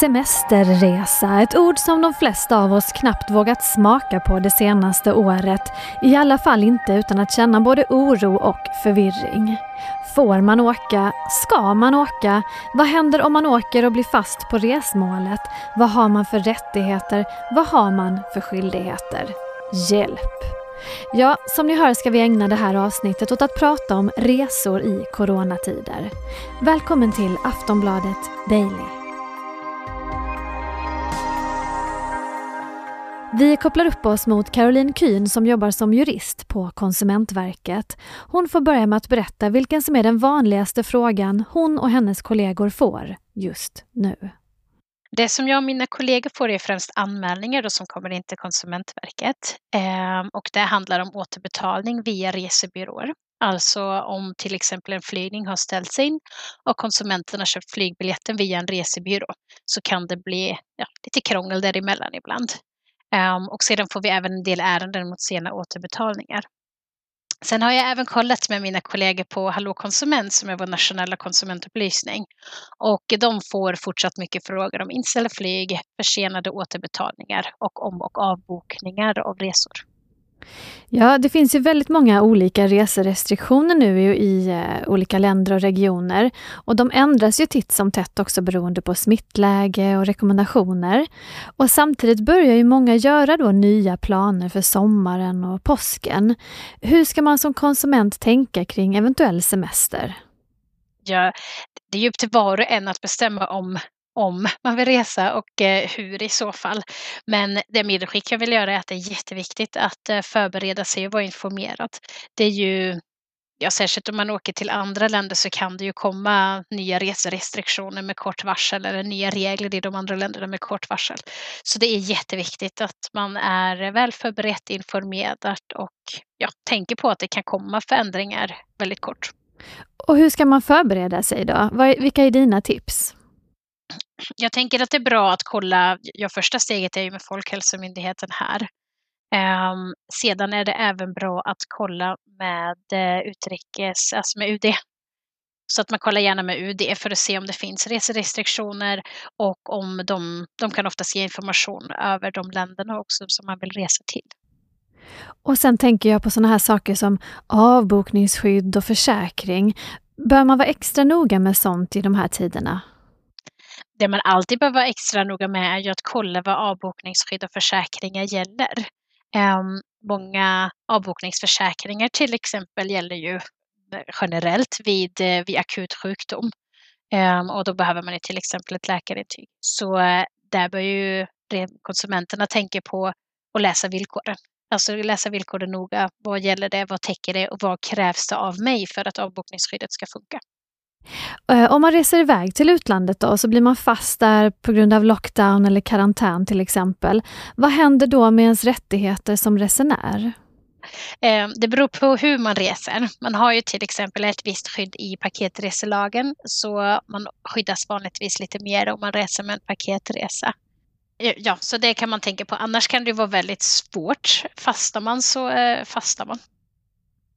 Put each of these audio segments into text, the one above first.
Semesterresa, ett ord som de flesta av oss knappt vågat smaka på det senaste året. I alla fall inte utan att känna både oro och förvirring. Får man åka? Ska man åka? Vad händer om man åker och blir fast på resmålet? Vad har man för rättigheter? Vad har man för skyldigheter? Hjälp! Ja, som ni hör ska vi ägna det här avsnittet åt att prata om resor i coronatider. Välkommen till Aftonbladet Daily. Vi kopplar upp oss mot Caroline Kyn som jobbar som jurist på Konsumentverket. Hon får börja med att berätta vilken som är den vanligaste frågan hon och hennes kollegor får just nu. Det som jag och mina kollegor får är främst anmälningar då som kommer in till Konsumentverket. Ehm, och det handlar om återbetalning via resebyråer. Alltså om till exempel en flygning har ställts in och konsumenten har köpt flygbiljetten via en resebyrå så kan det bli ja, lite krångel däremellan ibland. Um, och sedan får vi även en del ärenden mot sena återbetalningar. Sen har jag även kollat med mina kollegor på Hallå konsument som är vår nationella konsumentupplysning. Och de får fortsatt mycket frågor om inställda flyg, försenade återbetalningar och om och avbokningar av resor. Ja, det finns ju väldigt många olika reserestriktioner nu i, eh, olika länder och regioner. Och de ändras ju titt som tätt också beroende på smittläge och rekommendationer. Och samtidigt börjar ju många göra då nya planer för sommaren och påsken. Hur ska man som konsument tänka kring eventuell semester? Ja, det är ju upp till var och en att bestämma om om man vill resa och eh, hur i så fall. Men det medskick jag vill göra är att det är jätteviktigt att eh, förbereda sig och vara informerad. Det är ju Ja, särskilt om man åker till andra länder så kan det ju komma nya reserestriktioner med kort varsel eller nya regler i de andra länderna med kort varsel. Så det är jätteviktigt att man är väl förberett, informerad och ja, tänker på att det kan komma förändringar väldigt kort. Och hur ska man förbereda sig då? Vilka är dina tips? Jag tänker att det är bra att kolla, ja första steget är ju med Folkhälsomyndigheten här. Um, sedan är det även bra att kolla med uh, utrikes, alltså med UD. Så att man kollar gärna med UD för att se om det finns reserestriktioner och om de, de kan oftast ge information över de länderna också som man vill resa till. Och sen tänker jag på sådana här saker som avbokningsskydd och försäkring. Bör man vara extra noga med sånt i de här tiderna? Det man alltid behöver vara extra noga med är ju att kolla vad avbokningsskydd och försäkringar gäller. Um, många avbokningsförsäkringar till exempel gäller ju eh, generellt vid, eh, vid akut sjukdom. Um, och då behöver man ju till exempel ett läkarintyg. Så uh, där bör ju konsumenterna tänka på att läsa villkoren. Alltså läsa villkoren noga. Vad gäller det? Vad täcker det? Och vad krävs det av mig för att avbokningsskyddet ska funka? Eh, om man reser iväg till utlandet då, så blir man fast där på grund av lockdown eller karantän till exempel. Vad händer då med ens rättigheter som resenär? Eh, det beror på hur man reser. Man har ju till exempel ett visst skydd i paketreselagen så man skyddas vanligtvis lite mer om man reser med en paketresa. Eh, ja, så det kan man tänka på. Annars kan det vara väldigt svårt. Fastar man så fastar man.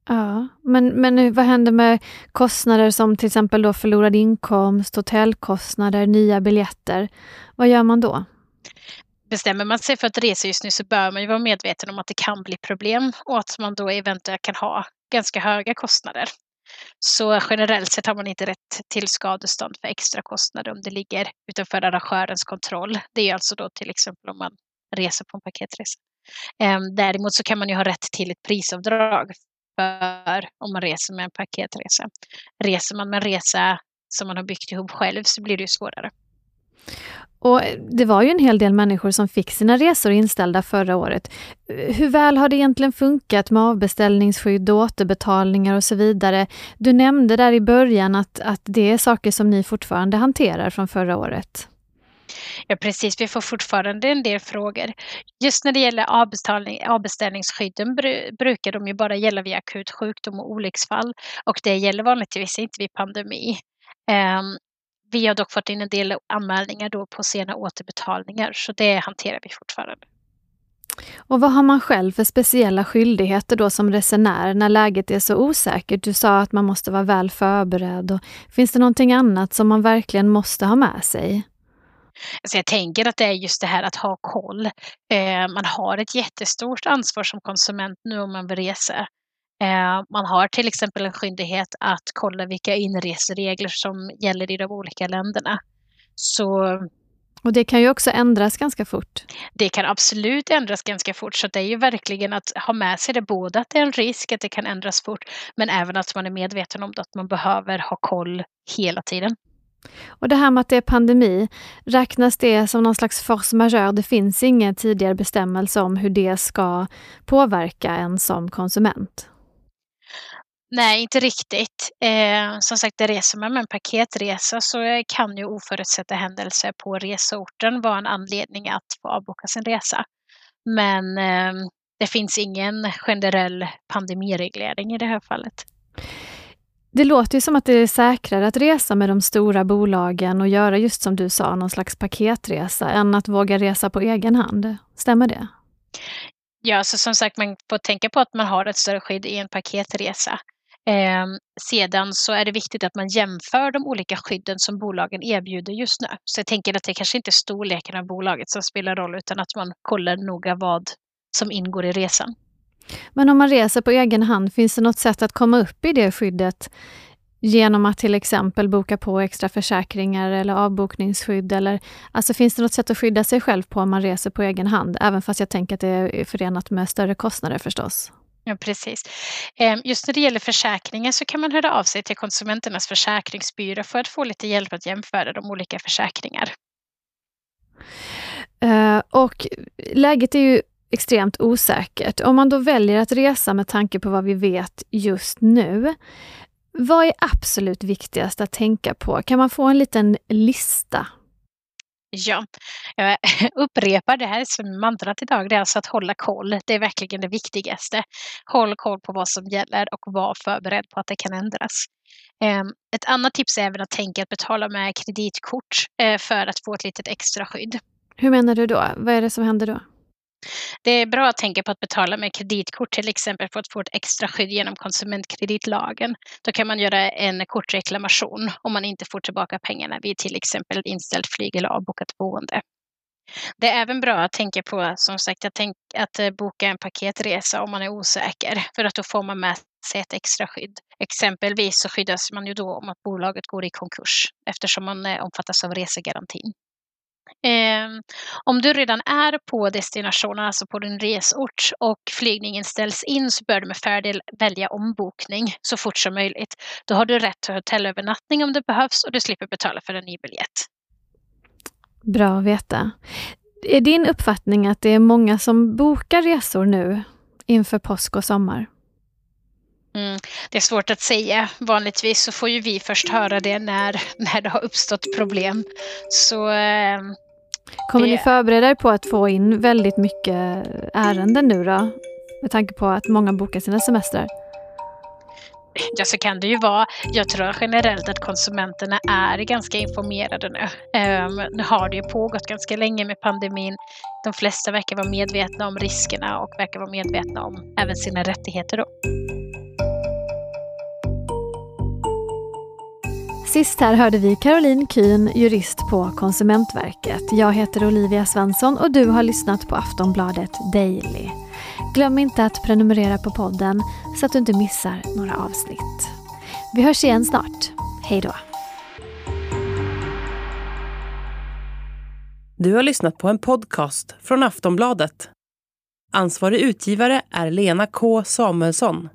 Ja, men, men vad händer med kostnader som till exempel då förlorad inkomst, hotellkostnader, nya biljetter? Vad gör man då? Bestämmer man sig för att resa just nu så bör man ju vara medveten om att det kan bli problem och att man då eventuellt kan ha ganska höga kostnader. Så generellt sett har man inte rätt till skadestånd för extra kostnader om det ligger utanför arrangörens kontroll. Det är alltså då till exempel om man reser på en paketresa. Ehm, däremot så kan man ju ha rätt till ett prisavdrag för om man reser med en paketresa. Reser man med en resa som man har byggt ihop själv så blir det ju svårare. Och eh, det var ju en hel del människor som fick sina resor inställda förra året. Eh, hur väl har det egentligen funkat med avbeställningsskydd och återbetalningar och så vidare? Du nämnde där i början att, att det är saker som ni fortfarande hanterar från förra året. Ja precis, vi får fortfarande en del frågor. Just när det gäller avbeställningsskydden brukar de ju bara gälla vid akut sjukdom och olycksfall och det gäller vanligtvis inte vid pandemi. Ehm, vi har dock fått in en del anmälningar då på sena återbetalningar så det hanterar vi fortfarande. Och vad har man själv för speciella skyldigheter då som resenär när läget är så osäkert? Du sa att man måste vara väl förberedd. Och finns det någonting annat som man verkligen måste ha med sig? Alltså jag tänker att det är just det här att ha koll. Eh, man har ett jättestort ansvar som konsument nu om man vill resa. Eh, man har till exempel en skyldighet att kolla vilka inreseregler som gäller i de olika länderna. Så och det kan ju också ändras ganska fort. Det kan absolut ändras ganska fort, så det är ju verkligen att ha med sig det både att det är en risk att det kan ändras fort, men även att man är medveten om det, att man behöver ha koll hela tiden. Och det här med att det är pandemi, räknas det som någon slags force majeure? Det finns ingen tidigare bestämmelse om hur det ska påverka en som konsument? Nej, inte riktigt. Eh, som sagt, reser man med en paketresa så kan ju oförutsedda händelser på reseorten vara en anledning att få avboka sin resa. Men eh, det finns ingen generell pandemireglering i det här fallet. Det låter ju som att det är säkrare att resa med de stora bolagen och göra just som du sa, någon slags paketresa, än att våga resa på egen hand. Stämmer det? Ja, så som sagt, man får tänka på att man har ett större skydd i en paketresa. Eh, sedan så är det viktigt att man jämför de olika skydden som bolagen erbjuder just nu. Så jag tänker att det kanske inte är storleken av bolaget som spelar roll, utan att man kollar noga vad som ingår i resan. Men om man reser på egen hand, finns det något sätt att komma upp i det skyddet genom att till exempel boka på extra försäkringar eller avbokningsskydd? Eller, alltså finns det något sätt att skydda sig själv på om man reser på egen hand? Även fast jag tänker att det är förenat med större kostnader förstås. Ja, precis. Ehm, just när det gäller försäkringar så kan man höra av sig till Konsumenternas försäkringsbyrå för att få lite hjälp att jämföra de olika försäkringar. Uh, och läget är ju extremt osäkert. Om man då väljer att resa med tanke på vad vi vet just nu, vad är absolut viktigast att tänka på? Kan man få en liten lista Ja, jag upprepar det här som mantrat idag. Det är alltså att hålla koll. Det är verkligen det viktigaste. Håll koll på vad som gäller och var förberedd på att det kan ändras. Ehm, ett annat tips är även att tänka att betala med kreditkort eh, för att få ett litet extra skydd. Hur menar du då? Vad är det som händer då? Det är bra att tänka på att betala med kreditkort till exempel för att få ett extra skydd genom konsumentkreditlagen. Då kan man göra en kortreklamation om man inte får tillbaka pengarna vid till exempel inställt flyg eller avbokat boende. Det är även bra att tänka på som sagt att, tänk, att eh, boka en paketresa om man är osäker för att då får man med sig ett extra skydd. Exempelvis så skyddas man ju då om att bolaget går i konkurs eftersom man eh, omfattas av resegarantin. Eh, om du redan är på destinationen, alltså på din resort och flygningen ställs in så bör du med fördel välja ombokning så fort som möjligt. Då har du rätt till hotellövernattning om det behövs och du slipper betala för en ny biljett. Bra att veta. Är din uppfattning att det är många som bokar resor nu inför påsk och sommar? Mm, det är svårt att säga. Vanligtvis så får ju vi först höra det när, när det har uppstått problem. Så eh, Kommer det... ni förbereda er på att få in väldigt mycket ärenden nu då? Med tanke på att många bokar sina semestrar. Ja, så kan det ju vara. Jag tror generellt att konsumenterna är ganska informerade nu. Um, nu har det ju pågått ganska länge med pandemin. De flesta verkar vara medvetna om riskerna och verkar vara medvetna om även sina rättigheter då. Sist här hörde vi Caroline Kühn, jurist på Konsumentverket. Jag heter Olivia Svensson och du har lyssnat på Aftonbladet Daily. Glöm inte att prenumerera på podden så att du inte missar några avsnitt. Vi hörs igen snart. Hej då! Du har lyssnat på en podcast från Aftonbladet. Ansvarig utgivare är Lena K Samuelsson.